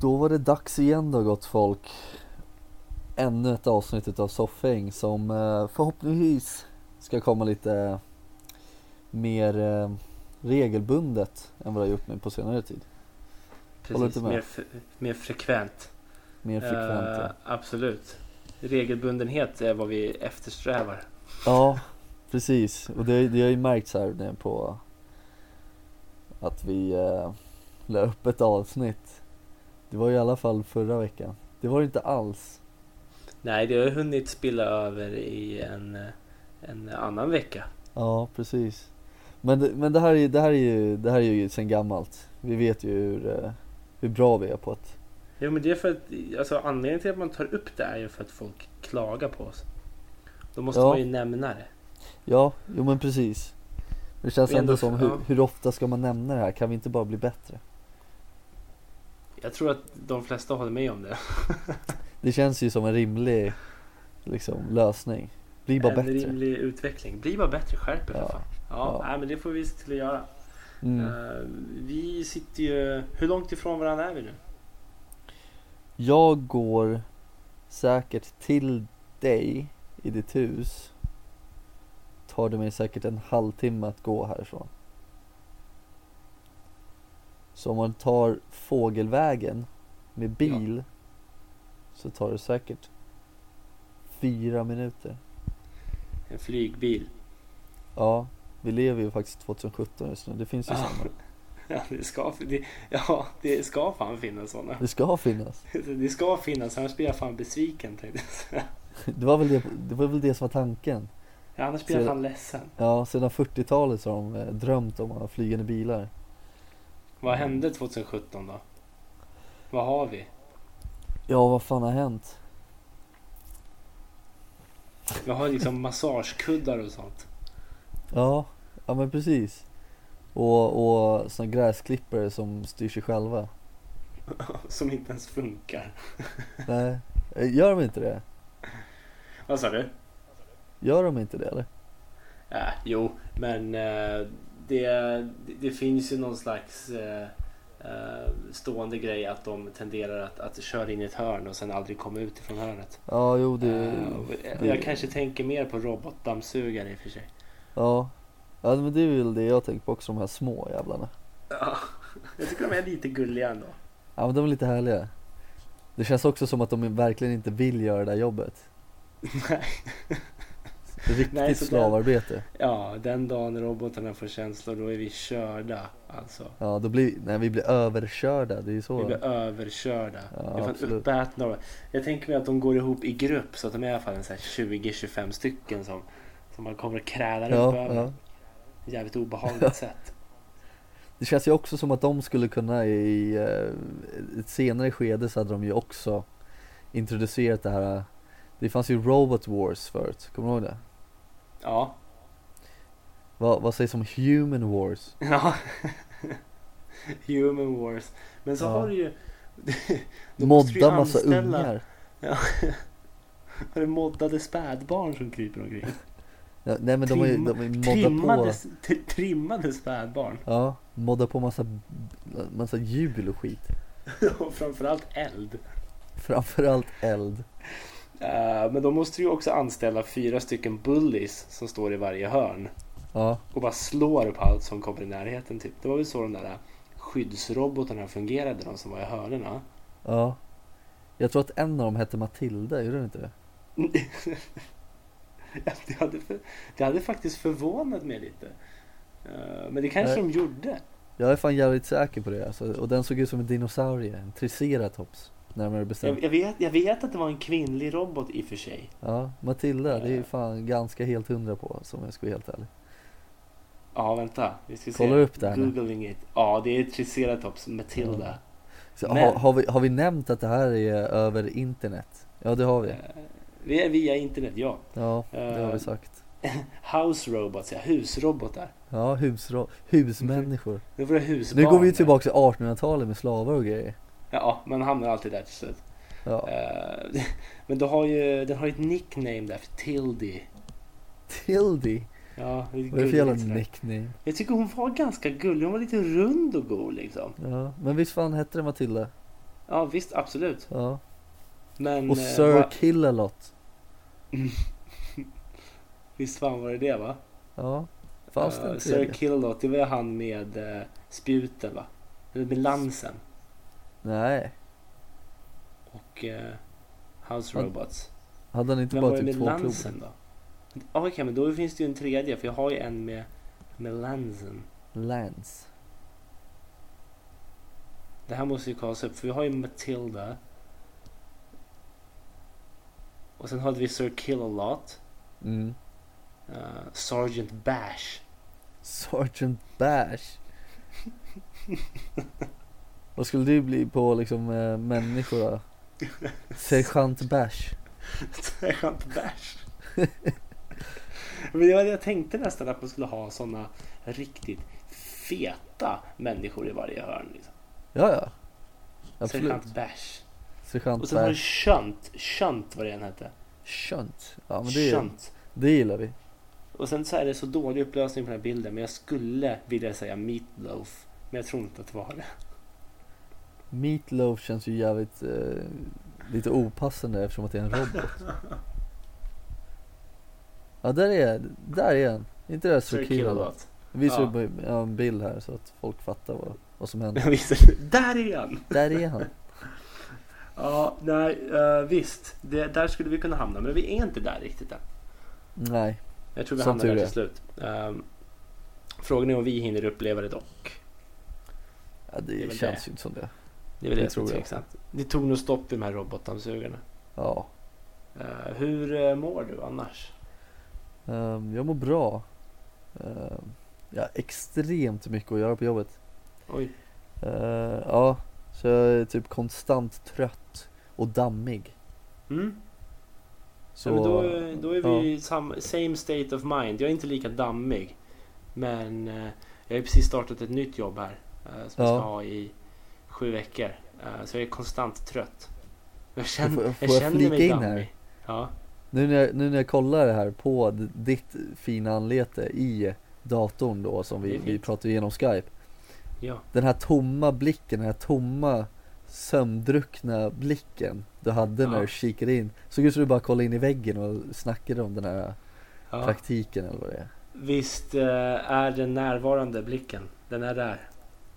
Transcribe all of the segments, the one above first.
Då var det dags igen då gott folk. Ännu ett avsnitt av Soffhäng som eh, förhoppningsvis ska komma lite mer eh, regelbundet än vad det har gjort nu på senare tid. Precis, mer, mer frekvent. Mer frekvent. Eh, ja. absolut. Regelbundenhet är vad vi eftersträvar. Ja, precis. Och det, det har ju märkts här på att vi eh, la upp ett avsnitt. Det var i alla fall förra veckan. Det var det inte alls. Nej, det har hunnit spilla över i en, en annan vecka. Ja, precis. Men, det, men det, här är, det, här är ju, det här är ju sen gammalt. Vi vet ju hur, eh, hur bra vi är på att... Jo, men det är för att alltså, anledningen till att man tar upp det är ju för att folk klagar på oss. Då måste Ja. man ju nämna det. Ja, jo men precis. Det känns ändå ändå- som, hur, hur ofta ska man nämna det här? Kan vi inte bara bli bättre? Jag tror att de flesta håller med om det. Det känns ju som en rimlig liksom, lösning. Bli bara en bättre. rimlig utveckling. Bli bara bättre, skärp er för Ja. fan. Ja, Ja. Nej, men det får vi se till att göra. Mm. Eh, vi sitter ju... Hur långt ifrån varandra är vi nu? Jag går säkert till dig i ditt hus. Tar det mig säkert en halvtimme att gå härifrån. Så om man tar fågelvägen med bil så tar det säkert fyra minuter. En flygbil. Ja, vi lever ju faktiskt 2017 just nu. Det finns ju Ja. sådana. Ja, det ska, det, ja, det ska fan finnas sådana. Det ska finnas. Det ska finnas, annars blir jag fan besviken tänkte jag säga. Det var väl det, det, var väl det som var tanken. Ja, annars blir jag fan ledsen. Ja, sedan 40-talet så har de eh, drömt om att ha flygande bilar. Vad hände 2017 då? Vad har vi? Ja, vad fan har hänt? Vi har liksom massagekuddar och sånt. Ja, ja men precis. Och, och såna gräsklippare som styr sig själva. Som inte ens funkar. Nej, eh, gör de inte det? Vad sa du? Gör de inte det eller? Äh, jo, men eh, det, det finns ju någon slags eh, eh, stående grej att de tenderar att, att köra in i ett hörn och sen aldrig komma ut ifrån hörnet. Ja, jo det, Eh, och det jag kanske tänker mer på robotdammsugare i och för sig. ja. Ja men det är väl det jag tänker på också, de här små jävlarna. Ja, jag tycker de är lite gulliga ändå. Ja men de är lite härliga. Det känns också som att de verkligen inte vill göra det här jobbet. Nej. Riktigt Nej, slavarbete. Ja, den dagen robotarna får känslor då är vi körda. Alltså. Ja, då blir, nej vi blir överkörda, det är ju så. Vi blir överkörda. Ja, vi är fan absolut. uppätna. av- Jag tänker mig att de går ihop i grupp så att de är i alla fall en så här 20-25 stycken som, som man kommer och krälar upp Ja, över. ja. Jävligt obehagligt sätt. Det känns ju också som att de skulle kunna i eh, ett senare skede så hade de ju också introducerat det här Det fanns ju Robot Wars förut, kommer du ihåg det? Ja. Vad, vad sägs om Human Wars? ja. Human Wars. Men så Ja. har du ju... Modda massa ungar Ja. Har du moddade spädbarn som kryper omkring? ja, Nej men de har ju Trimma- de har ju moddat Trimmade, på trimmade spädbarn. Ja, modda på massa, massa hjul och skit Och framförallt eld. Framförallt eld Eh, men då måste du ju också anställa fyra stycken bullies som står i varje hörn. Ja, Och bara slår på allt som kommer i närheten. Typ. Det var väl så de där skyddsrobotarna fungerade, de som var i hörnerna. ja Jag tror att en av dem hette Matilda, gjorde den inte det? Det, hade för, det hade faktiskt förvånat mig lite. Eh, men det kanske Nej. de gjorde. Jag är fan jävligt säker på det alltså. Och den såg ut som en dinosaurie, en triceratops Närmare bestämt Jag, jag, vet, jag vet att det var en kvinnlig robot i och för sig. Ja, Matilda, det är Eh. fan ganska helt hundra på som jag ska vara helt ärlig Ja, vänta. Vi ska Kolla se. upp det här nu. Googling it. Ja, det är Triceratops Matilda. Så, Men- har, har, vi, har vi nämnt att det här är över internet? Ja det har vi Eh, Vi är via internet, ja. Ja, det har Eh. vi sagt House robots, ja. Husrobotar. Ja, husro- husmänniskor Det det. Nu går vi tillbaka till 1800-talet med slavar och grejer Ja, man hamnar alltid där till slut. Ja, Eh, Men du har ju, den har ju ett nickname där för Tildy. Tildy, Ja, vad är det för jävla nickname? Jag tycker hon var ganska gullig. Hon var lite rund och god liksom. Ja, men visst fan hette det Matilda? Ja visst, absolut. Ja. Men... Och eh, Sir vad- Kill-A-Lot. Visst fan var det det va? Ja. Fanns det en Sir? Killot, det var han med uh, spjuten va? Eller med lansen. Nej. Och uh, House Robots. Hade han inte Vem bara typ två klubbar? lansen då? Okej, men då finns det ju en tredje. För jag har ju en med, med lansen. Lance. Det här måste ju kollas upp. För vi har ju Matilda. Och sen hade vi Sir Kill-A-Lot. Mm. Uh, Sergeant Bash. Sergeant Bash. Vad skulle det bli på liksom eh, människor då? Sergeant Bash. Sergeant Bash. Men det jag tänkte nästan att man skulle ha sådana riktigt feta människor i varje hörn. Liksom. Ja, ja. Absolut. Sergeant Bash. Sergeant Och sen var det. Shunt. Shunt vad det än hette. Shunt. Ja men det, Shunt. det gillar vi. Och sen så är det så dålig upplösning på den här bilden. Men jag skulle vilja säga Meatloaf. Men jag tror inte att det var det. Meatloaf känns ju jävligt eh, lite opassande eftersom att det är en robot. Ja där är, där är han. Inte det där Sir. Kill-A-Lot. Vi visar Ja. ja, en bild här så att folk fattar vad, vad som händer. Där är han! Där är han. Ja, nej, eh, visst. Det, där skulle vi kunna hamna. Men vi är inte där riktigt än. Nej. Jag tror vi Som hamnar där är. till slut. Ehm, frågan är om vi hinner uppleva det dock. Ja, det, Det känns det. ju inte som det. Det är väl Det tror jag. Det tog nog stopp i de här robotdammsugarna. Ja. Eh, hur eh, mår du annars? Ehm, jag mår bra. Ehm, jag har extremt mycket att göra på jobbet. Oj, Ehm, ja, så jag är typ konstant trött och dammig. mm. Så, ja, men då, då är vi ja. sam, same state of mind. Jag är inte lika dammig. Men jag har precis startat ett nytt jobb här. som jag Ja. ska ha i sju veckor. Eh, så jag är konstant trött. Jag känner, får jag jag känner flika mig in här? Ja. nu, när jag, nu när jag kollar det här på ditt fina anlete i datorn då som vi, vi pratar igenom Skype. ja. Den här tomma blicken, den här tomma sömndruckna blicken du hade när Ja. du kikade in. Såg ut som du bara kollade in i väggen och snackade om den här ja. praktiken eller vad det är. Visst eh, är den närvarande blicken. Den är där.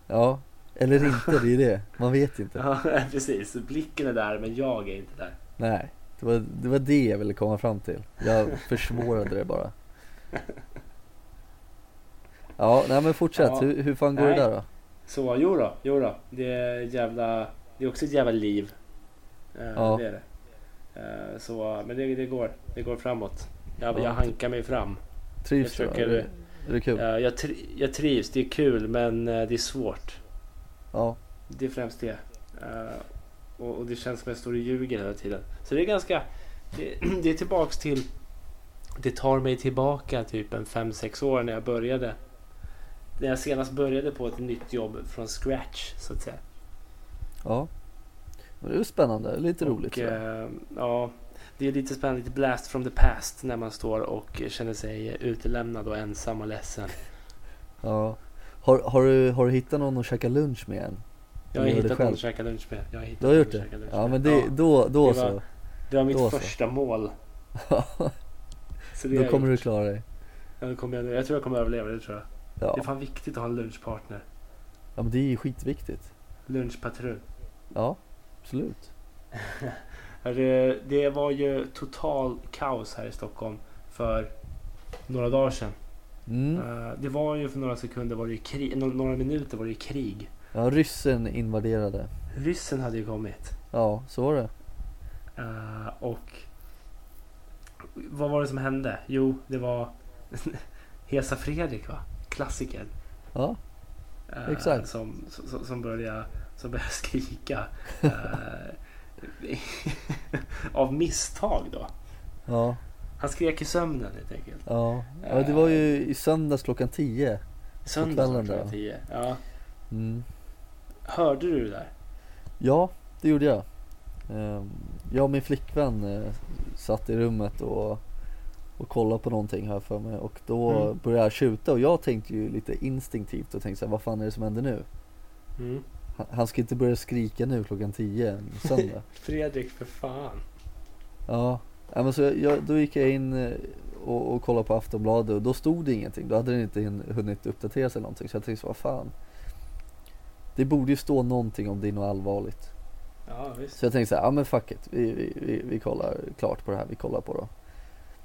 Ja, eller inte, det är det. Man vet inte. Ja, precis. Blicken är där men jag är inte där. Nej, det var, det var det jag ville komma fram till. Jag försvårade det bara. Ja, nej men fortsätt. Ja. Hur, hur fan går Nej. det där då? Så jo då, jo då. Det är jävla... Det är också ett jävla liv. Eh, Ja. Det är det. Eh, så, men det, det går. Det går framåt. Jag, Ja. jag hankar mig fram. Trivs du? Jag försöker- det, är det kul? Eh, jag, tri- jag trivs, det är kul men det är svårt. Ja. Det är främst det. Eh, och, och det känns som att jag står och ljuger hela tiden. Så det är ganska... Det, det är tillbaks till... Det tar mig tillbaka typ en 5-6 år när jag började. När jag senast började på ett nytt jobb från scratch så att säga. Ja. Men det är spännande, lite roligt. Och, jag. eh, ja, det är lite spännande, lite blast from the past när man står och känner sig utelämnad och ensam och ledsen. Ja. Har, har, du, har du hittat någon att käka lunch med än? Jag har du hittat någon att käka lunch med. Jag har hittat Du har gjort det? Ja men det, Ja, då, då det så. var- det var mitt då så. första mål. Så det då kommer du gjort. klara dig. Ja, det kommer jag, jag tror jag kommer överleva det tror jag. Det är Ja. fan viktigt att ha en lunchpartner. ja men det är ju skitviktigt. Lunchpatrull. Ja, absolut. Hörru, Det var ju total kaos här i Stockholm för några dagar sedan. Mm. Eh, Det var ju för några sekunder var det krig, nå- några minuter var det krig. Ja, ryssen invaderade. Ryssen hade ju kommit. Ja, så var det. Eh, och vad var det som hände? Jo, det var Hesa Fredrik va? Klassikern. Ja, Eh, Exakt. Som, som, som började som började skrika. av misstag då. ja, Han skrek i sömnen helt enkelt. ja. ja det var ju i söndags klockan 10. Söndags klockan tio. Ja. Mm. Hörde du det där? Ja, det gjorde jag. Ehm, Jag och min flickvän eh, satt i rummet och, och kollade på någonting här för mig och då Mm. började jag tjuta och jag tänkte ju lite instinktivt och tänkte så här, vad fan är det som händer nu? Mm. Han- Han ska inte börja skrika nu klockan 10 en söndag. Fredrik, för fan. Ja, ja men så jag, då gick jag in eh, och, och kollade på Aftonbladet och då stod det ingenting. Då hade den inte hunnit uppdatera sig någonting. Så jag tänkte så, vad fan. Det borde ju stå någonting om det är något allvarligt. Ja, visst. Så jag tänkte så här, ja men fuck it. Vi, vi, vi, vi kollar klart på det här vi kollar på då.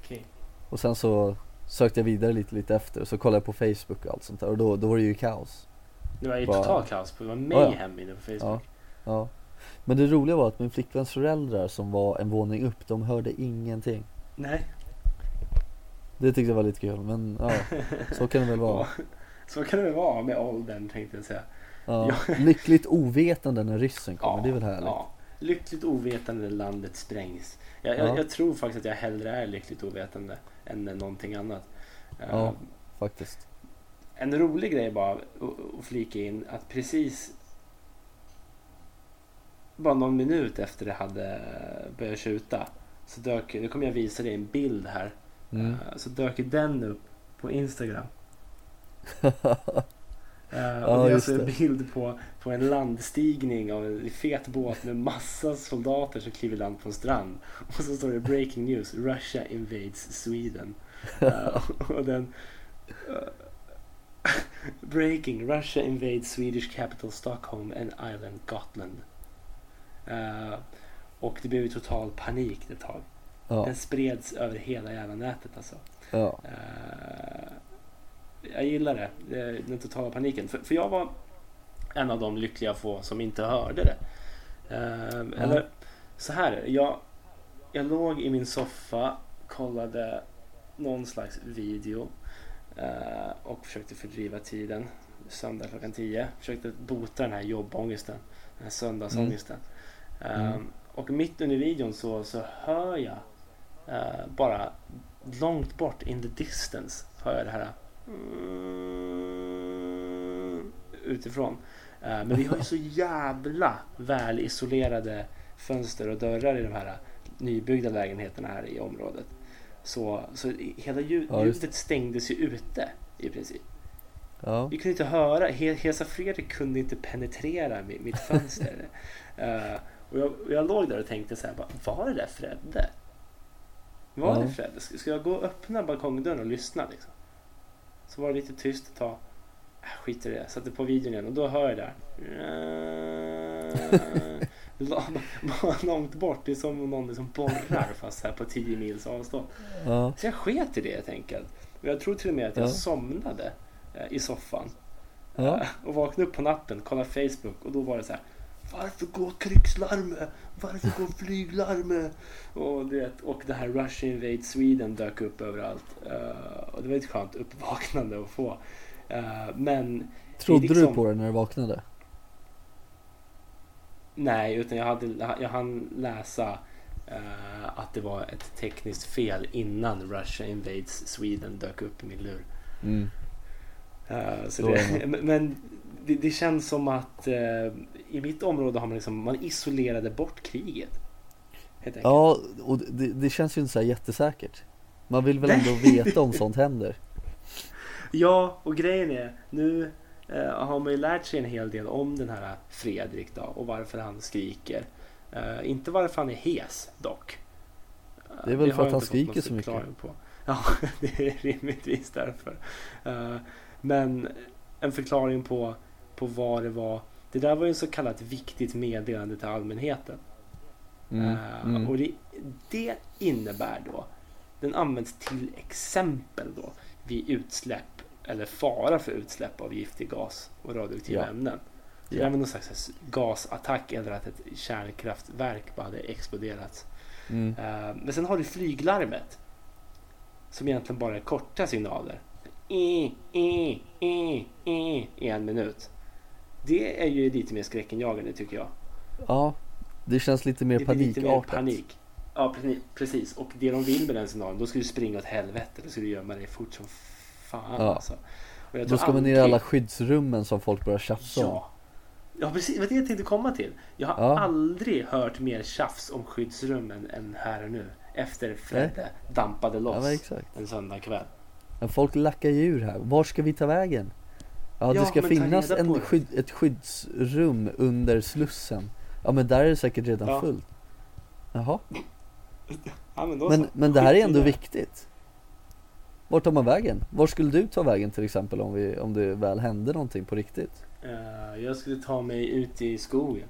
Okej. Och sen så sökte jag vidare lite, lite efter och så kollade jag på Facebook och allt sånt där och då, då var det ju kaos. Det var ju totalt kaos. på- Det var Ja, ja. mayhem inne på Facebook. Ja, ja. Men det roliga var att min flickväns föräldrar som var en våning upp, de hörde ingenting. Nej. Det tyckte jag var lite kul, men ja, så kan det väl vara. Så kan det väl vara med åldern tänkte jag säga. Ja, lyckligt ovetande när ryssen kommer, det är väl härligt. Ja. Lyckligt ovetande när landet sprängs. Jag, jag, Ja. jag tror faktiskt att jag hellre är lyckligt ovetande än någonting annat. Ja. Faktiskt. En rolig grej bara att flika in att precis bara någon minut efter det hade börjat tjuta så dök, nu kommer jag visa dig en bild här, Mm. Eh, så dök den upp på Instagram. Ja, och det är alltså en bild på, på en landstigning av en fet båt med massa soldater som kliver land på en strand. Och så står det breaking news, Russia invades Sweden. Eh, och den... eh, breaking, Russia invades Swedish capital Stockholm and island Gotland. Eh, och det blev ju total panik ett tag. Ja, Den spreds över hela jävla nätet alltså. ja, Eh, jag gillar det, den totala paniken. För, för jag var en av de lyckliga få som inte hörde det. Eh, Eller så här. Jag, jag låg i min soffa, kollade någon slags video eh, och försökte fördriva tiden. Söndag klockan 10. Försökte bota den här jobbångesten. Den här söndagsångesten. Eh, Mm. Och mitt under videon så, så hör jag eh, bara långt bort in the distance hör jag det här mm, utifrån. Eh, men vi har ju så jävla väl isolerade fönster och dörrar i de här nybyggda lägenheterna här i området. Så, så hela ljud, Ja, ljudet stängdes ju ute i princip. ja, Vi kunde inte höra, He- Hesa Fredrik kunde inte penetrera mi- mitt fönster. Eh, och, jag, och jag låg där och tänkte så här, bara, var det där Fredde? Var Ja. det Fredde? Ska, ska jag gå och öppna balkongdörren och lyssna liksom? Så var det lite tyst ett tag. Äh, skit i det, jag satte på videon igen och då hör jag där. Lång- Långt bort, det är som om någon liksom borrar fast här på 10 mils avstånd. ja, Så jag sket i det helt enkelt. Och jag tror till och med att jag Ja. somnade eh, i soffan. ja, Eh, Och vaknade upp på natten, kollade Facebook och då var det så här. Varför går krigslarmet? Varför går flyglarmet? Och, du vet, och det här Russia Invade Sweden dök upp överallt. Eh, och det var ett skönt uppvaknande att få. Eh, men Trodde liksom- du på det när du vaknade? nej, utan jag, hade, jag hann läsa eh, att det var ett tekniskt fel innan Russia Invades Sweden dök upp i min lur. Mm. Eh, så det, men det, det känns som att eh, i mitt område har man liksom, man isolerade bort kriget. Ja, och det, det känns ju inte så här jättesäkert. Man vill väl ändå veta om sånt händer? ja, och grejen är, nu eh, har man ju lärt sig en hel del om den här Fredrik då och varför han skriker. Eh, inte varför han är hes dock. Det är väl har för att han skriker så mycket. På. Ja, det är rimligtvis därför. Eh, men en förklaring på, på vad det var. Det där var ju en så kallat viktigt meddelande till allmänheten. Mm. Mm. Och det, det innebär då, den används till exempel då vid utsläpp eller fara för utsläpp av giftig gas och radioaktiva Ja. ämnen. Så Det är någon slags gasattack eller att ett kärnkraftverk bara hade exploderat. Mm. Eh, Men sen har du flyglarmet. Som egentligen bara är korta signaler. I, i, i, i, i en minut. Det är ju lite mer skräckenjagande tycker jag. Ja, det känns lite mer lite panikartat. panik. Ja, pre- precis. Och det de vill med den signalen, då ska du springa åt helvete. Då ska du gömma dig fort som fan Ja. alltså. Och jag Då ska man ner i alla skyddsrummen som folk börjar tjafsa om. Ja. Ja, precis. Det var det jag tänkte komma till. Jag har Ja. aldrig hört mer tjafs om skyddsrummen än här och nu. Efter Fredde dampade Ja, loss exakt. en söndagkväll. Men folk lackar ju ur här. Var ska vi ta vägen? Ja, Ja, det ska finnas en det. skydd, ett skyddsrum under Slussen. Ja men där är det säkert redan Ja. fullt. Jaha, Ja, men men, så. men det här är ändå viktigt. Vart tar man vägen? Var skulle du ta vägen till exempel om, vi, om det väl hände någonting på riktigt? Eh, jag skulle ta mig ut i skogen.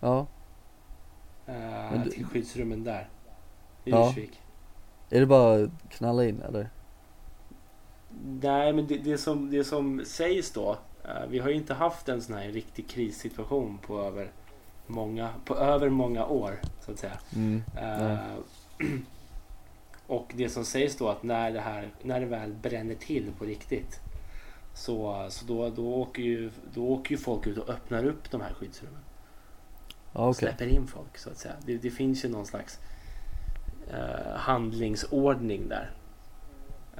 Ja, Men du- Till skyddsrummen där. I Ja. Ursvik. är det bara att knalla in eller? Nej, men det, det, som, det som sägs då. eh, vi har ju inte haft en sån här riktig krissituation på över många, på över många år. Så att säga. Mm. Eh, och det som sägs då att när det här när det väl bränner till på riktigt. Så, så då, då, åker ju, då åker ju folk ut och öppnar upp de här skyddsrummen. Okej. släpper in folk så att säga. Det, det finns ju någon slags eh, handlingsordning där.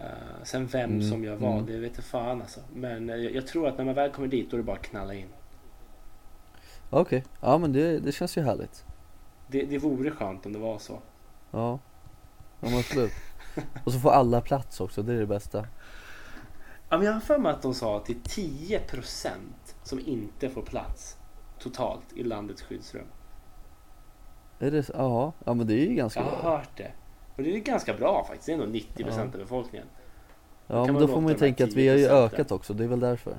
Eh, sen vem Mm, som gör vad, mm. det vet jag fan alltså. Men eh, jag, jag tror att när man väl kommer dit då är det bara att knalla in. Okej, ja men det, det känns ju härligt. Det, det vore skönt om det var så. Ja, ja men absolut. Och så får alla plats också, det är det bästa. Ja, men jag har för mig att de sa att det är 10% som inte får plats totalt i landets skyddsrum. Är det? Jaha, ja men det är ju ganska Jag har bra. hört det. Och det är ganska bra faktiskt. Det är nog 90% Ja. av befolkningen. Ja men man då får man ju tänka att vi har ju 10% där. ökat också, det är väl därför.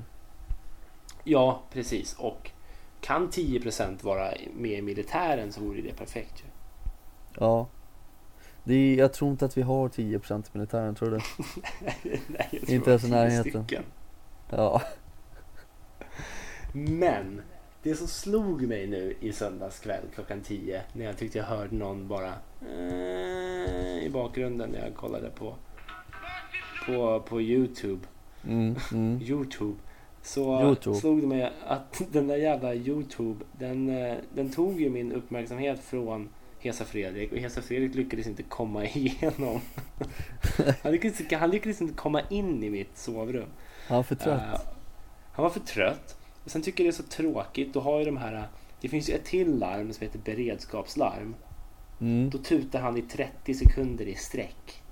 Ja, precis. Och kan 10% vara med i militären så vore det perfekt ju. Ja. Det är, jag tror inte att vi har 10% i militären, tror du det? Nej, jag Inte tror ens i 10 närheten. stycken. Ja. Men det som slog mig nu i söndags kväll klockan 10 när jag tyckte jag hörde någon bara eh, i bakgrunden när jag kollade på på, på Youtube. Mm, mm. Youtube. Så Youtube. slog det mig att den där jävla Youtube den, eh, den tog ju min uppmärksamhet från Hesa Fredrik och Hesa Fredrik lyckades inte komma igenom. han, lyckades, inte- han lyckades inte komma in i mitt sovrum. Han är för trött. Eh, han var för trött. Och sen tycker jag det är så tråkigt. Då har ju de här... Det finns ju ett till larm som heter beredskapslarm. Mm. Då tutar han i 30 sekunder i sträck.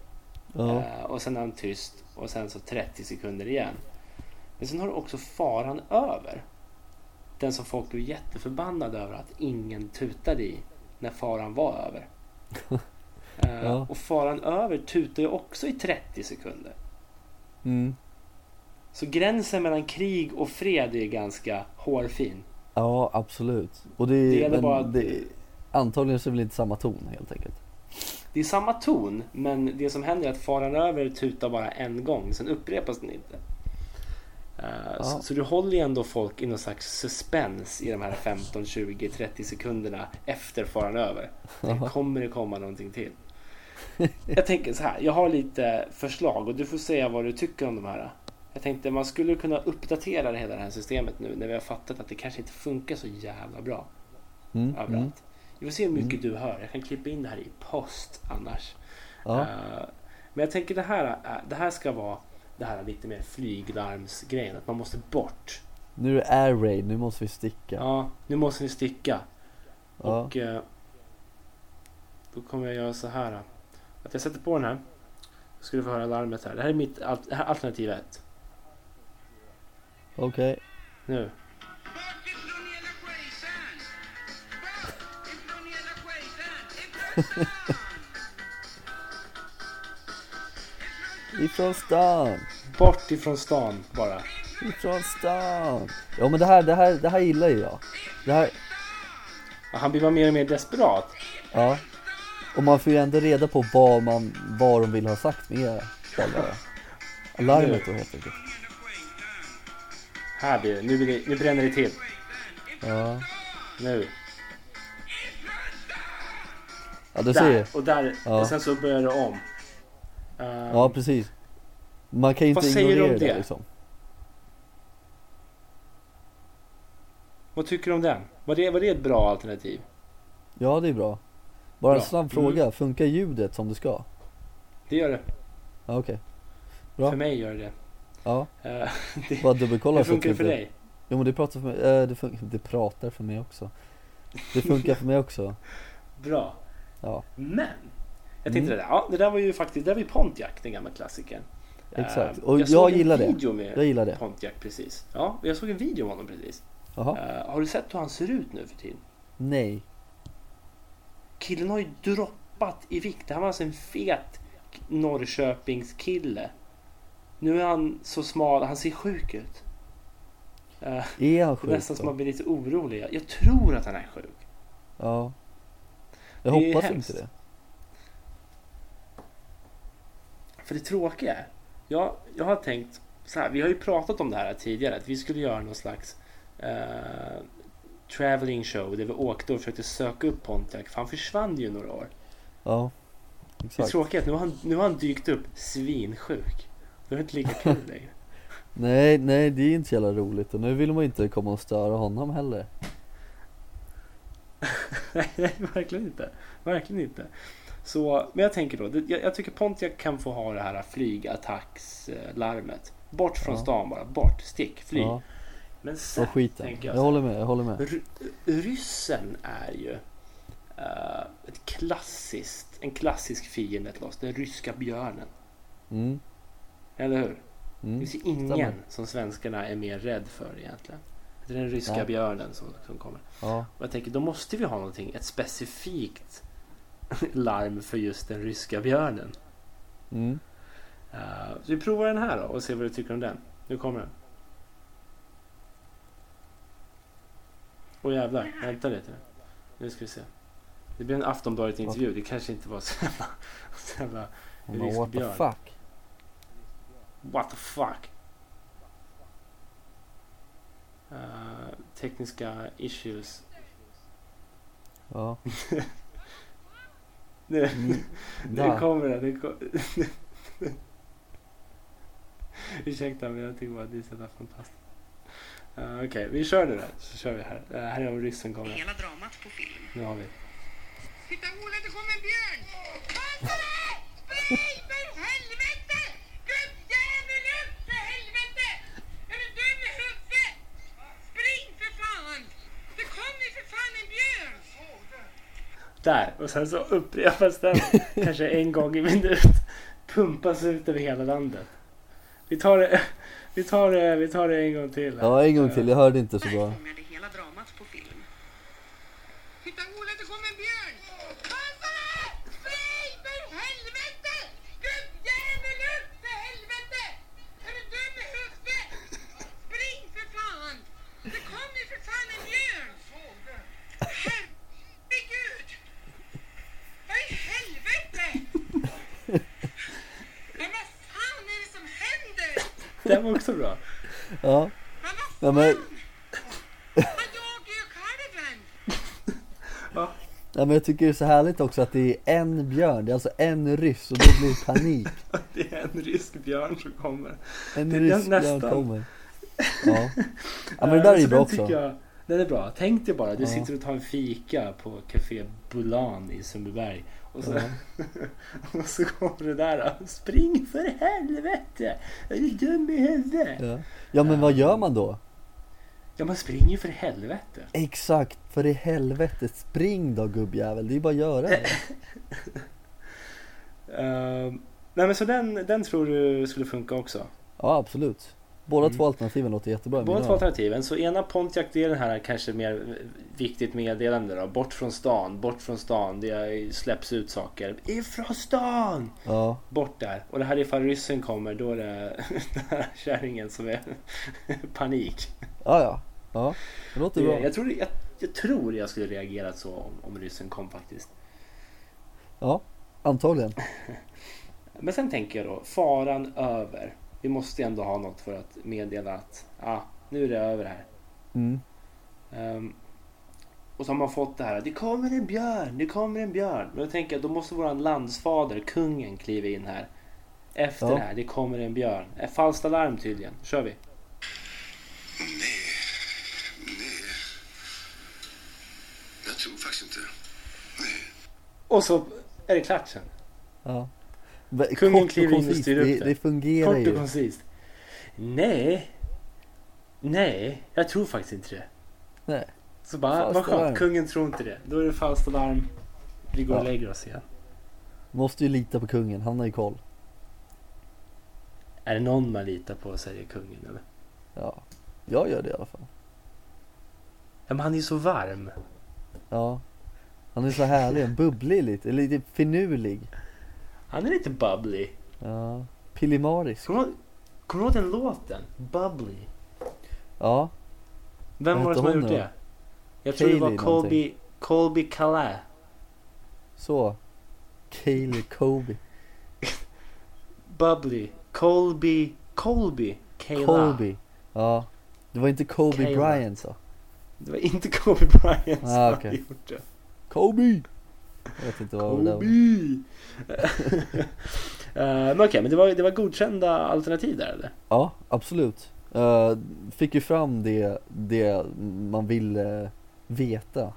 Ja. Eh, och sen är han tyst. Och sen så 30 sekunder igen. Men sen har du också faran över. Den som folk blev jätteförbannade över att ingen tutade i när faran var över. Eh, Ja. Och faran över tutar ju också i 30 sekunder. Mm. Så gränsen mellan krig och fred är ganska hårfin. Ja, absolut. Och det, Det gäller bara att- det, antagligen så är det väl inte samma ton helt enkelt. Det är samma ton, men det som händer är att faran över tutar bara en gång, sen upprepas den inte. Ja. så, så du håller ju ändå folk i någon slags suspens i de här 15, 20, 30 sekunderna efter faran över. Ja. kommer det komma någonting till. Jag tänker så här, jag har lite förslag och du får säga vad du tycker om de här. Jag tänkte man skulle kunna uppdatera hela det här systemet nu när vi har fattat att det kanske inte funkar så jävla bra Mm. överallt. Mm. Vi får se hur mycket du hör. Jag kan klippa in det här i post annars. Ja. Eh, men jag tänker det här, eh, det här ska vara det här lite mer flyglarmsgrejen. Att man måste bort. Nu är det air raid, nu måste vi sticka. Ja, nu måste ni sticka. Ja. Och eh, då kommer jag göra så här. Att jag sätter på den här. Så ska du få höra larmet här. Det här är mitt alternativ 1. Okej. Nu. Ifrån stan. Bort ifrån stan bara. Ifrån stan. Ja men det här, det här, det här gillar ju jag. Det här, Och han blir bara mer och mer desperat. ja. Och man får ju ändå reda på vad man, vad de vill ha sagt med själva alarmet då helt enkelt. Här blir det. Nu, blir det, nu bränner det till. Ja. Nu. Ja du ser. Och där. Ja. Och sen så börjar det om. Ehm, Ja precis. Man kan ju Vad inte säger du om ignorera det, det? liksom. Vad tycker du om den? Var det, var det ett bra alternativ? Ja det är bra. Bara en Bra. snabb Mm. fråga, funkar ljudet som det ska? Det gör det. Ja, Okej. Bra. För mig gör det det. Ja, Eh, det bara dubbelkolla hur funkar det för dig? Jo men det pratar för mig, äh, det, det pratar för mig också. Det funkar för mig också. Bra. Ja. Men. Jag tänkte Mm. det där. Ja, det där var ju faktiskt, det där var ju Pontiac, den gamla klassikern. Exakt. Eh, Och jag såg en gillar det. video med Jag gillar det. Pontiac precis. Ja, jag såg en video om honom precis. Jaha. Eh, har du sett hur han ser ut nu för tiden? Nej. Killen har ju droppat i vikt. Han var alltså en fet Norrköpingskille. Nu är han så smal, han ser sjuk ut. Eh, Är han det är sjuk nästan som då? man blir lite orolig. Jag tror att han är sjuk. Ja. Jag Det hoppas inte det. För det tråkiga är, jag, jag har tänkt så här, vi har ju pratat om det här tidigare, att vi skulle göra någon slags eh, traveling show där vi åkte och försökte söka upp Pontiac, för han försvann ju några år. Ja. Det Exakt. tråkiga är att nu har han, nu har han dykt upp svinsjuk. Det är inte lika kul längre. Nej, nej det är inte så jävla roligt och nu vill man inte komma och störa honom heller. Nej, verkligen inte. Verkligen inte. Så, men jag tänker då, det- jag, jag tycker Pontiac kan få ha det här flygattackslarmet. Bort från Ja. stan bara, bort, stick, fly. Ja, Men sen och skiten. tänker Jag, jag, håller med, jag håller med. Ry- ryssen är ju eh, ett klassiskt, en klassisk fiende till oss. Den ryska björnen. Mm. Eller hur? Det Mm. finns ju ingen stämmer. som svenskarna är mer rädd för egentligen. Det är den ryska Nej. björnen som, som kommer. Ja, Och jag tänker, då måste vi ha någonting, ett specifikt larm för just den ryska björnen. mm. Eh, så vi provar den här då och ser vad du tycker om den. Nu kommer den. Åh jävlar, vänta lite. Nu ska vi se. Det blir en Aftonbladet-intervju. Det kanske inte var så jävla... Så jävla Men what the fuck? what the fuck. Eh, tekniska issues. Ja. Nu, Mm. nu kommer det. det kom... Ursäkta men jag tycker bara att det är så fantastiskt. Uh, Okej, vi kör nu då. Så kör vi här. Uh, här har ryssen kommer. Hela dramat på film. Nu har vi. Titta Ola, det kommer en björn! Pansare! Spring för helvete! Gubbjävel upp för helvete! Är du dum i huvudet? Spring för fan! Det kommer ju för fan en björn! Där! Och sen så upprepas den kanske en gång i minut. Pumpas ut över hela landet. Vi tar det, vi tar det, vi tar det en gång till. Ja, en gång till. Jag hörde inte så Där bra. fångade hela dramat på film. Titta Ola, det kommer en björn! Pansare! Spring för helvete! Gubbjävel upp för helvete! Är du dum i huvudet? Spring för fan! Det kommer ju för fan en björn! Herregud! Vad i helvete? Men vad fan är det som händer? Den var också bra. Ja. Men Ja, men, kalven! ja, men jag tycker det är så härligt också att det är en björn. Det är alltså en ryss och då blir det panik. Det är en rysk björn som kommer. En rysk björn kommer. Ja. ja men det där är ju bra också. Jag, den är bra. Tänk dig bara, du Ja. sitter och tar en fika på Café Bulan i Sundbyberg. Och så, Ja. och så kommer det där. Spring för helvete! Är du dum i huvudet? Ja. ja men vad gör man då? Ja, man springer ju för helvete. Exakt, för i helvete spring då gubbjävel. Det är bara att göra det. Ehm, nej men så den, den tror du skulle funka också? Ja absolut. Båda Mm. två alternativen låter jättebra. Båda två alternativen. Så ena Pontiac det är den här kanske mer viktigt meddelande då. Bort från stan, bort från stan. Det släpps ut saker. Ifrån stan! Ja, Bort där. Och det här ifall ryssen kommer då är det den här kärringen som är panik. ja, ja. ja. Det låter bra. Jag tror jag, jag tror jag skulle reagerat så om, om ryssen kom faktiskt. Ja, antagligen. Men sen tänker jag då, faran över. Vi måste ändå ha något för att meddela att ah, nu är det över här. Mm. Ehm, och så har man fått det här, det kommer en björn, det kommer en björn. Men då tänker jag, då måste våran landsfader, kungen, kliva in här. Efter Ja. det här, det kommer en björn. Ett falskt alarm tydligen. kör vi. Jag tror faktiskt inte. Nej. Och så är det klart sen. Ja. Kungen och kliver in och styr upp det, det. fungerar Kort och ju. koncist. Nej. Nej, jag tror faktiskt inte det. Nej. Så bara, vad skönt, kungen tror inte det. Då är det falskt alarm. Vi går och Ja. lägger oss igen. Måste ju lita på kungen, han har ju koll. Är det någon man litar på så är det kungen eller? Ja, jag gör det i alla fall. Ja, men han är ju så varm. Ja. Han är så härlig, bubblig lite, lite finurlig. Han är lite bubbly. Ja. Pillemarisk. Kommer du kommer du ihåg den låten? Bubbly. Ja, Vem Vad var det som hette har hon gjort då? det? Jag tror det var Kaylee Colby, Colby Calais. så. Kaylee Kobe. Bubbly. Colby. Colby. Kayla. Colby. Ja. Det var inte Kobe Kayla. Bryant så. Det var inte Kobe Bryant som Ah, hade okej. gjort det. Kobe! Jag vet inte vad det var. Kobe! Eh, men okej, men det var, det var godkända alternativ där eller? Ja, absolut. Eh, fick ju fram det, det man ville veta.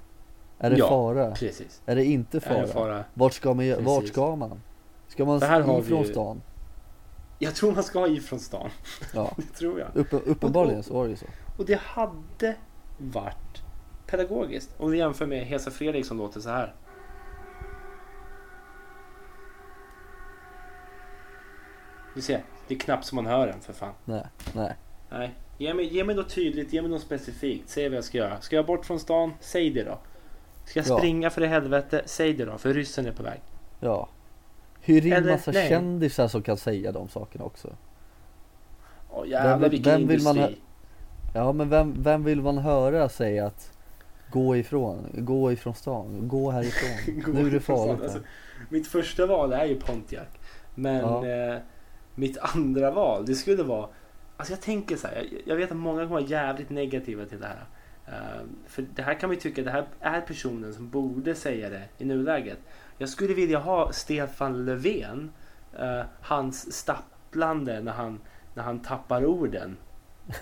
Är det Ja, fara? Precis. Är det inte Är fara? det fara? Vart ska man, vart ska man? Ska man ifrån ju- stan? Jag tror man ska ifrån stan. Ja, Det tror jag. uppe, uppenbarligen så var det ju så. Och det hade varit pedagogiskt. Om vi jämför med Hesa Fredrik som låter så här. Du ser, det är knappt som man hör den för fan. Nej, nej. Nej, ge mig, ge mig något tydligt, ge mig något specifikt. Säg vad jag ska göra. Ska jag bort från stan? Säg det då. Ska jag Ja. springa för i helvete? Säg det då, för ryssen är på väg. Ja. Hyr in Eller, massa nej. kändisar som kan säga de sakerna också. Åh jävlar Vem- vilken vem vill man industri. Ja men vem, vem vill man höra säga att gå ifrån, gå ifrån stan, gå härifrån. Gå nu är det farligt Alltså. Mitt första val är ju Pontiac. Men Ja. eh, mitt andra val, det skulle vara... Alltså jag tänker så här, jag, jag vet att många kommer vara jävligt negativa till det här. Eh, för det här kan man ju tycka, det här är personen som borde säga det i nuläget. Jag skulle vilja ha Stefan Löfven, eh, hans stapplande när han, när han tappar orden.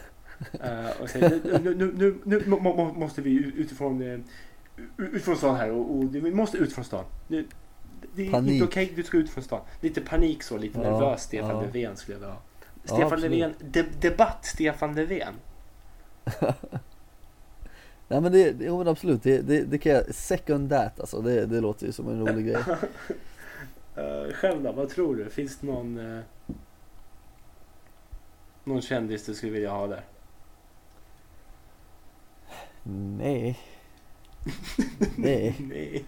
Eh, och säger, nu, nu, nu, nu, må, må, måste vi ut- utifrån, eh, utifrån stan här och, och vi måste ut från stan. Nu, det är Panik. inte okej, du ska ut från stan. Lite panik så, lite Ja, nervös Stefan ja. Löfven skulle jag vilja ha. Ja, Stefan absolut. Löfven, de, debatt Stefan Löfven. Nej men det, jo men absolut, det, det, det kan jag, second that alltså, det, det låter ju som en rolig grej. Uh, själv då, vad tror du? Finns det någon, eh, någon kändis du skulle vilja ha där? Nej. Nej. Nej.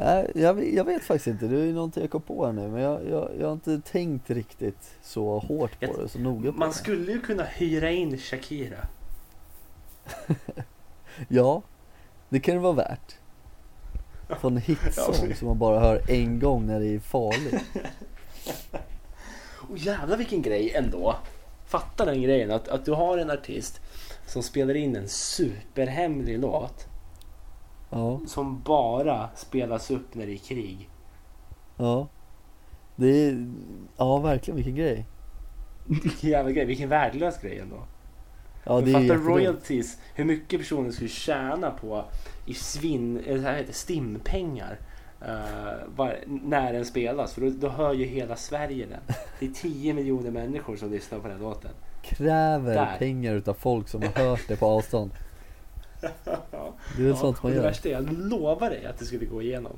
Nej, jag, vet- jag vet faktiskt inte, det är ju någonting jag kom på här nu men jag, jag, jag har inte tänkt riktigt så hårt på det, så noga på Man det. skulle ju kunna hyra in Shakira. Ja, det kan det vara värt. Få en hitsång som man bara hör en gång när det är farligt. Och jävlar vilken grej ändå. Fatta den grejen att, att du har en artist som spelar in en superhemlig låt Ja, som bara spelas upp när det är krig. ja. Det är, ja verkligen vilken grej. Vilken jävla grej, vilken värdelös grej ändå. Ja Men det är fatta royalties, hur mycket personen skulle tjäna på i svinn, eller så här heter det, stimpengar. eh, var, när den spelas, för då, då hör ju hela Sverige den. Det är 10 miljoner människor som lyssnar på den låten. Kräver Där. pengar utav folk som har hört det på avstånd. Det är väl sånt man det gör. värsta är, jag lovar dig att det skulle gå igenom.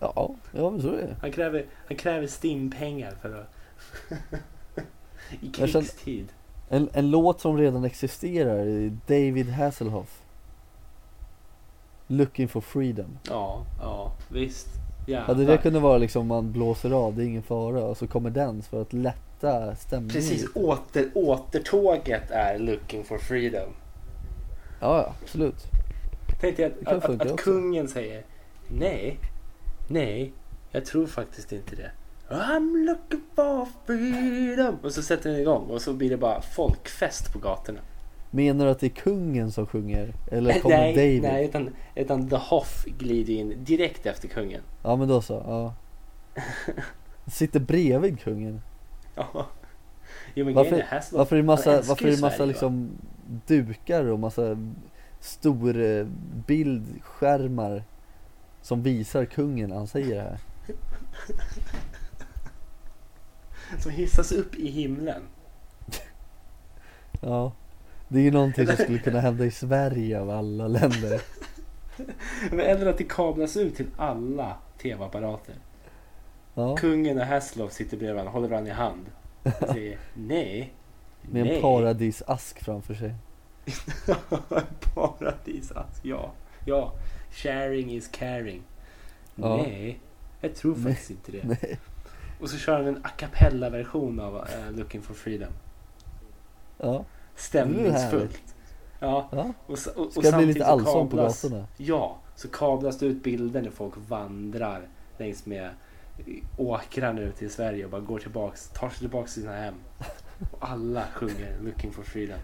Ja, ja men så är det. Han kräver, han kräver stimpengar för att... I Jag krigstid. En, en låt som redan existerar är David Hasselhoff. Looking for freedom. Ja, ja, visst. Jävlar. Hade det kunnat vara liksom man blåser av, det är ingen fara och så kommer den för att lätta stämningen Precis, åter, återtåget är looking for freedom. Ja, absolut. Tänk dig Det att, att, att, också. kungen säger nej, nej, jag tror faktiskt inte det. I'm looking for freedom. Och så sätter den igång och så blir det bara folkfest på gatorna. Menar du att det är kungen som sjunger? Eller kommer nej, David? nej utan, utan The Hoff glider in direkt efter kungen. Ja men då så, ja. Sitter bredvid kungen. Ja. Jo men Varför, är, Hasselhoff, varför är det massa, varför är det massa Sverige, va? Dukar och massa stor eh, bildskärmar som visar kungen när han säger det här? Som hissas upp i himlen. Ja. Det är ju någonting som skulle kunna hända i Sverige av alla länder. Men Eller att det kablas ut till alla tv-apparater. Ja, Kungen och Hasselhoff sitter bredvid varandra, håller varandra i hand. Säger nej. Med nej. en paradisask framför sig. Paradisask, ja. Ja. Sharing is caring. Ja. Nej, jag tror Nej. faktiskt inte det. Nej. Och så kör han en a cappella-version av eh, Looking for freedom. Ja, Stämningsfullt. Ja, ja. och, och, och Ska det bli lite så allsång på gatorna? Ja, så kablas det ut bilder när folk vandrar längs med åkrar nu till Sverige och bara går tillbaks, tar sig tillbaks till sina hem. Och alla sjunger Looking for freedom.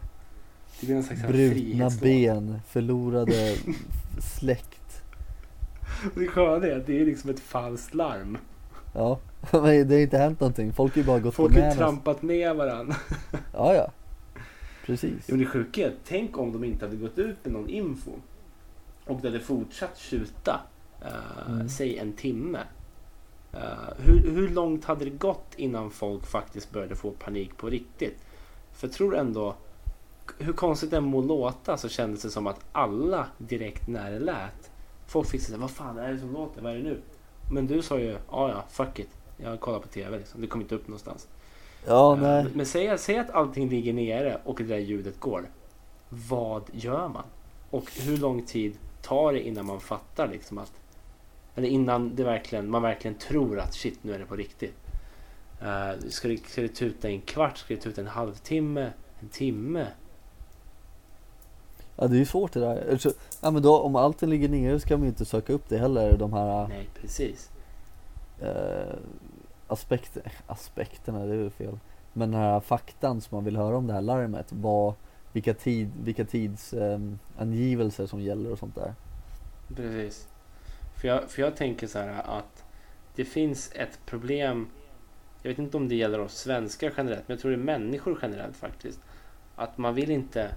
Det blir en slags Brutna ben, förlorade släkt. Det sköna är att det är liksom ett falskt larm. Ja, men det har inte hänt någonting. Folk har ju bara gått Folk på har trampat ner varandra. Ja, ja. Precis. Jo, det sjuka är, tänk om de inte hade gått ut med någon info och det hade fortsatt tjuta, eh, Mm. säg en timme. Eh, hur, hur långt hade det gått innan folk faktiskt började få panik på riktigt? För jag tror ändå, hur konstigt det må låta så kändes det som att alla direkt när det lät, folk fick säga vad fan är det som låter, vad är det nu? Men du sa ju, ja ja, fuck it, jag kollar på TV liksom, det kom inte upp någonstans. Ja, Eh, nej. Men, men säg, säg att allting ligger nere och det där ljudet går. Vad gör man? Och hur lång tid tar det innan man fattar liksom att eller innan det verkligen, man verkligen tror att shit nu är det på riktigt. Uh, ska, det, ska det tuta en kvart? Ska det tuta en halvtimme? En timme? Ja, det är ju svårt det där. Alltså, Ja, men då, om allting ligger nere så kan man ju inte söka upp det heller. De här Nej precis. eh, aspekter, aspekterna, det är väl fel. Men den här faktan som man vill höra om det här larmet. Vad, vilka, tid, vilka tidsangivelser som gäller och sånt där. Precis. För jag, för jag tänker så här att det finns ett problem. Jag vet inte om det gäller oss svenskar generellt, men jag tror det är människor generellt faktiskt. Att man vill inte.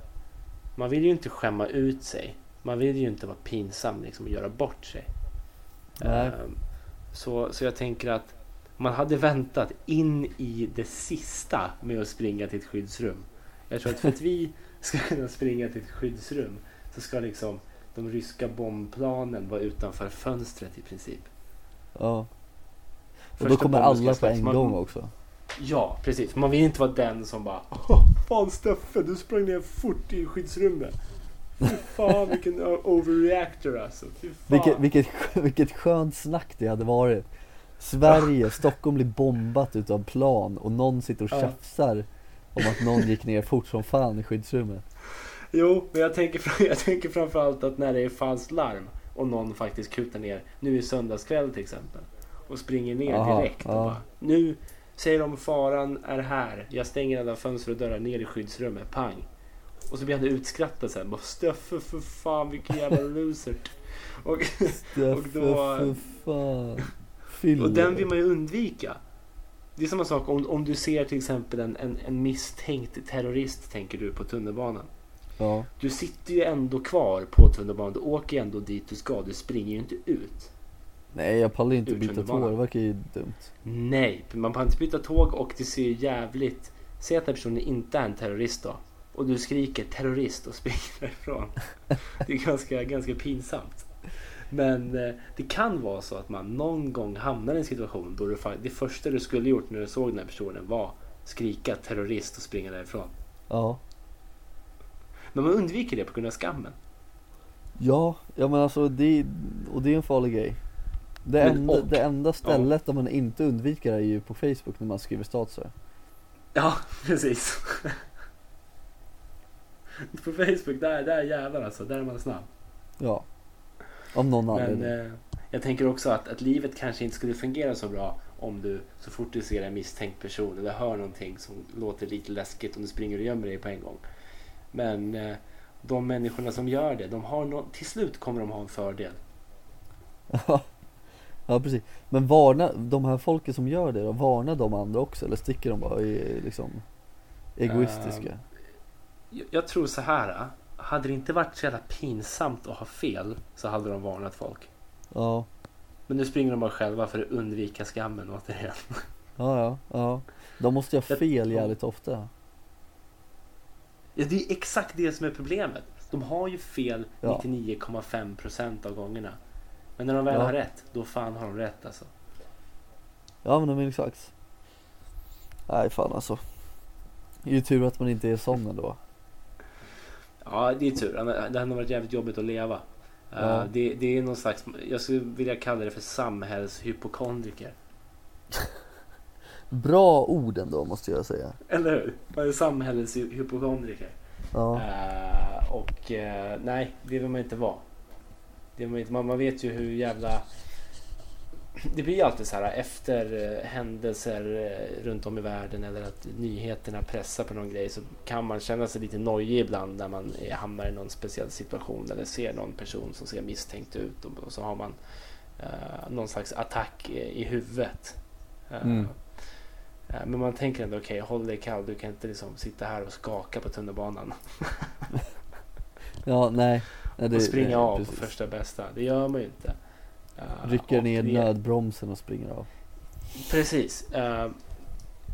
Man vill ju inte skämma ut sig. Man vill ju inte vara pinsam liksom och göra bort sig. Ehm, Så, så jag tänker att man hade väntat in i det sista med att springa till ett skyddsrum. Jag tror att för att vi ska kunna springa till ett skyddsrum så ska liksom de ryska bombplanen vara utanför fönstret i princip. Ja. Och då Första kommer bomben ska alla på en Man- gång också. Ja, precis. Man vill inte vara den som bara Fan Steffe, du sprang ner fort i skyddsrummet. Fy fan vilken overreactor alltså. Vilket, vilket, vilket skönt snack det hade varit. Sverige, Stockholm blir bombat utav plan och någon sitter och Ja. tjafsar om att någon gick ner fort som fan i skyddsrummet. Jo, men jag tänker, jag tänker framförallt att när det är falskt larm och någon faktiskt kutar ner, nu i söndagskväll till exempel, och springer ner Aha, direkt och ja. bara Nu säger de faran är här, jag stänger alla fönster och dörrar ner i skyddsrummet, pang. Och så blir han utskrattad sen, bara Steffe för fan vilken jävla loser. Och, Steffe, då- för fan. Fyller. och den vill man ju undvika. Det är samma sak om, om du ser till exempel en, en, en misstänkt terrorist, tänker du, på tunnelbanan. Ja, Du sitter ju ändå kvar på tunnelbanan. Du åker ju ändå dit du ska. Du springer ju inte ut. nej jag pallar inte byta tåg, det verkar ju dumt. Nej, man kan inte byta tåg och det ser ju jävligt... Säg att den personen inte är en terrorist då. Och du skriker terrorist och springer därifrån. Det är ganska, ganska pinsamt. Men eh, det kan vara så att man någon gång hamnar i en situation då du, det första du skulle gjort när du såg den här personen var skrika terrorist och springa därifrån. Ja. Men man undviker det på grund av skammen. Ja, ja men alltså det, och det är en farlig grej. Det, Men enda, och- det enda stället där man inte undviker är ju på Facebook när man skriver statusar. Ja, precis. På Facebook, där, där jävlar alltså. Där är man snabb. Ja. Av någon Men anledning. eh, jag tänker också att, att livet kanske inte skulle fungera så bra om du så fort du ser en misstänkt person eller hör någonting som låter lite läskigt om du springer och gömmer dig på en gång. Men eh, de människorna som gör det, de har nå- till slut kommer de ha en fördel. Ja precis. Men varna, de här folken som gör det då, varna de andra också eller sticker de bara är liksom egoistiska? Ehm, Jag, jag tror så här. eh, Hade det inte varit så jävla pinsamt att ha fel så hade de varnat folk. Ja, Men nu springer de bara själva för att undvika skammen återigen. ja, ja, ja. De måste ju ha fel jävligt ofta. Ja, det är exakt det som är problemet. De har ju fel Ja. 99,5% av gångerna. Men när de väl Ja. har rätt, då fan har de rätt alltså. Ja men de är exakt. Nej fan alltså. Det är ju tur att man inte är sån ändå. Ja, det är tur. Det hade varit jävligt jobbigt att leva. Eh, Ja. det, det är någon slags, jag skulle vilja kalla det för samhällshypokondriker. Bra ord ändå måste jag säga. Eller hur? Man är samhällshypokondriker. Ja, Eh, och eh, nej, det vill man inte vara. Det vill man, inte, man, man vet ju hur jävla... Det blir ju alltid så här efter eh, händelser eh, runt om i världen eller att nyheterna pressar på någon grej så kan man känna sig lite nojig ibland när man är, hamnar i någon speciell situation eller ser någon person som ser misstänkt ut och, och så har man eh, någon slags attack i, i huvudet. Mm. Eh, Men man tänker ändå okej, håll dig kall. Du kan inte liksom sitta här och skaka på tunnelbanan ja nej. nej det, och springa nej, av precis. på första bästa. Det gör man ju inte. Eh, Rycker ner det- nödbromsen och springer av. Precis. eh,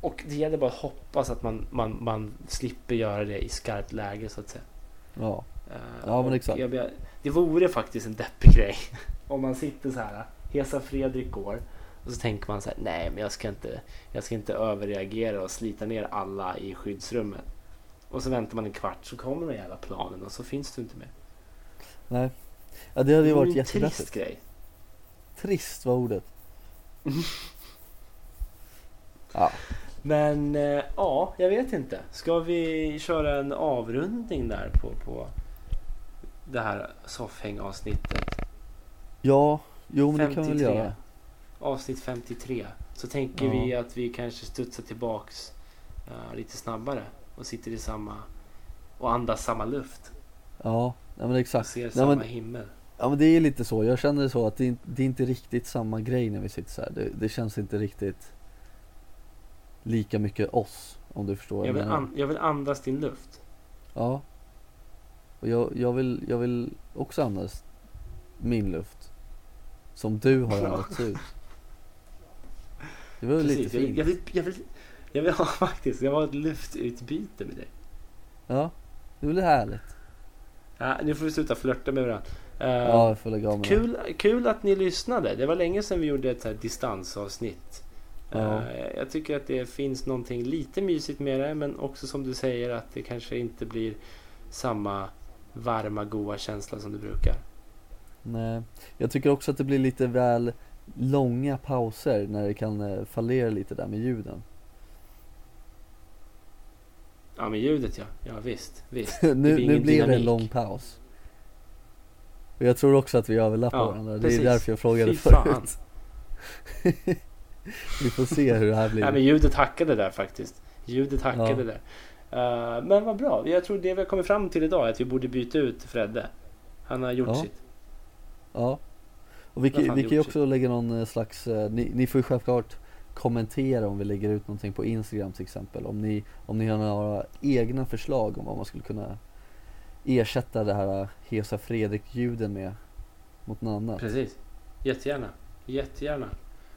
och det gäller bara att hoppas att man, man, man slipper göra det i skarpt läge så att säga. Ja, Ja, men exakt. Jag- det vore faktiskt en deppig grej om man sitter så här. Hesa Fredrik går och så tänker man så här. Nej, men jag ska inte. Jag ska inte överreagera och slita ner alla i skyddsrummet. Och så väntar man en kvart så kommer den jävla planen och så finns du inte mer. nej. Ja det hade ju varit en trist jättedeppigt. grej. Trist var ordet. Ja, Men eh, ja, jag vet inte. Ska vi köra en avrundning där på, på det här soffhängavsnittet? ja, jo men det kan vi väl göra. Avsnitt 53. Så tänker Ja. vi att vi kanske studsar tillbaks eh, lite snabbare och sitter i samma och andas samma luft Ja, nej men och exakt. ser Nej, samma men- himmel. Ja men det är lite så, jag känner så att det är, inte- det är inte riktigt samma grej när vi sitter så här. Det, det känns inte riktigt lika mycket oss, om du förstår Jag jag vill, menar. an- jag vill andas din luft. Ja. Och jag, jag, vill, jag vill också andas min luft. Som du har andats ut. Det var väl lite Precis. Jag fint. jag, vill, jag, vill, jag vill ha faktiskt, jag vill ha ett luftutbyte med dig. Ja, det väl härligt. Ja, nu får vi sluta flörta med varandra. Eh, Ja, jag får lägga av med det. Kul, kul att ni lyssnade. Det var länge sedan vi gjorde ett så här distansavsnitt. Ja. Eh, Jag tycker att det finns någonting lite mysigt med det men också som du säger att det kanske inte blir samma varma goa känsla som det brukar. Nej, jag tycker också att det blir lite väl långa pauser när det kan eh, fallera lite där med ljuden. Ja men ljudet ja, ja visst, visst. nu blir nu blir det en lång paus. Och jag tror också att vi överlappar Ja, varandra. Det precis. är därför jag frågade Fy förut. vi får se hur det här blir. Nej men ljudet hackade där faktiskt. Ljudet hackade Ja. där. Eh, men vad bra. Jag tror det vi har kommit fram till idag är att vi borde byta ut Fredde. Han har gjort Ja. sitt. Ja. Och vi, vi kan ju också lägga någon eh, slags, eh, ni, ni får ju självklart kommentera om vi lägger ut någonting på Instagram till exempel. Om ni, om ni har några egna förslag om vad man skulle kunna ersätta det här eh, Hesa Fredrik-ljuden med mot något annat. Precis. Jättegärna. Jättegärna.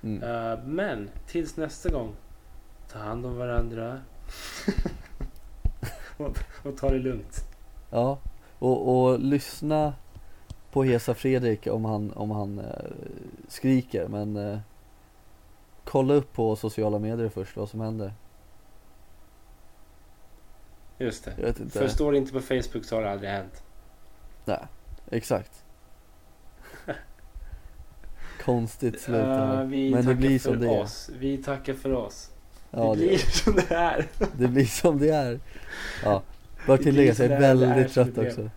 Mm. Eh, men tills nästa gång. Ta hand om varandra. och, och ta det lugnt. Ja, och, och lyssna på Hesa Fredrik om han, om han eh, skriker men eh, kolla upp på sociala medier först vad som händer. Just det. Jag vet inte. För står det inte på Facebook så har det aldrig hänt. Nej, exakt. Konstigt slut vi Men det blir som det är. oss. Vi tackar för oss. Ja, det blir det, som det är. det blir som det är. Ja, bör blir jag är väldigt trött också.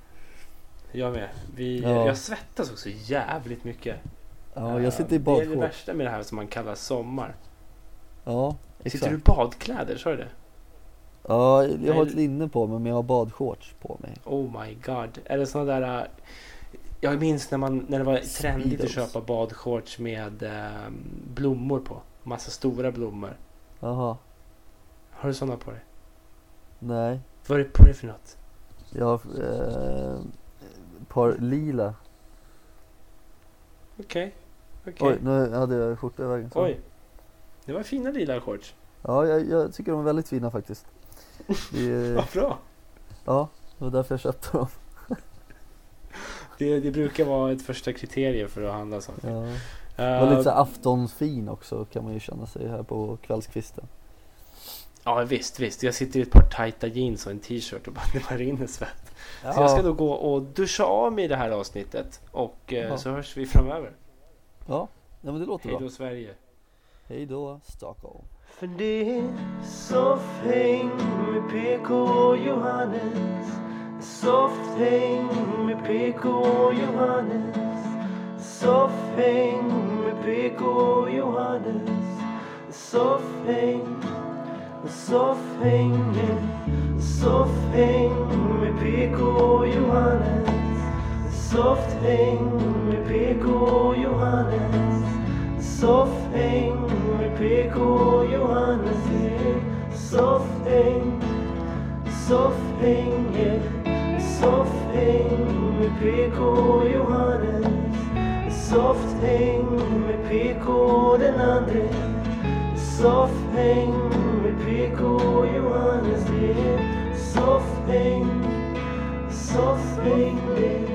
Jag med. Vi, Ja. Jag svettas också jävligt mycket. Ja, Eh, jag sitter i Det är det värsta med det här som man kallar sommar. Ja, Sitter du i exakt. badkläder? Sa du det? Ja, jag har ett linne på mig men jag har badshorts på mig. Oh my god. Är det såna där... äh, Jag minns när, man, när det var trendigt att Speedos. köpa badshorts med äh, blommor på. Massa stora blommor. Jaha, Har du såna på dig? nej. Vad är det på dig för något? Jag har eh, par lila. Okej. Okej. Oj, nu hade jag skjorta i vägen. så. Oj. Det var fina lila shorts. Ja, jag, jag tycker de är väldigt fina faktiskt. Det, Vad bra. ja, det var därför jag köpte dem. Det, det brukar vara ett första kriterium för att handla saker. Ja. Uh, Det var lite så här aftonsfin också kan man ju känna sig här på kvällskvisten. Ja visst, visst. Jag sitter i ett par tajta jeans och en t-shirt och bara det bara rinner svett. Så jag ska då gå och duscha av mig i det här avsnittet. Och eh, Ja. så hörs vi framöver. Ja, ja men det låter Hej bra. då Sverige. Hej då Stockholm. För det är soffhäng med PK och Johannes Soffhäng med PK och Johannes Soffhäng med PK och Johannes Soffhäng Soffhänget Soffhäng med PK och Johannes Soffhäng med PK och Johannes Soffhäng med PK och Johannes Soffhäng Soffhänget Soffhäng med PK och Johannes Soffhäng med PK och den andre Soffhäng med PK och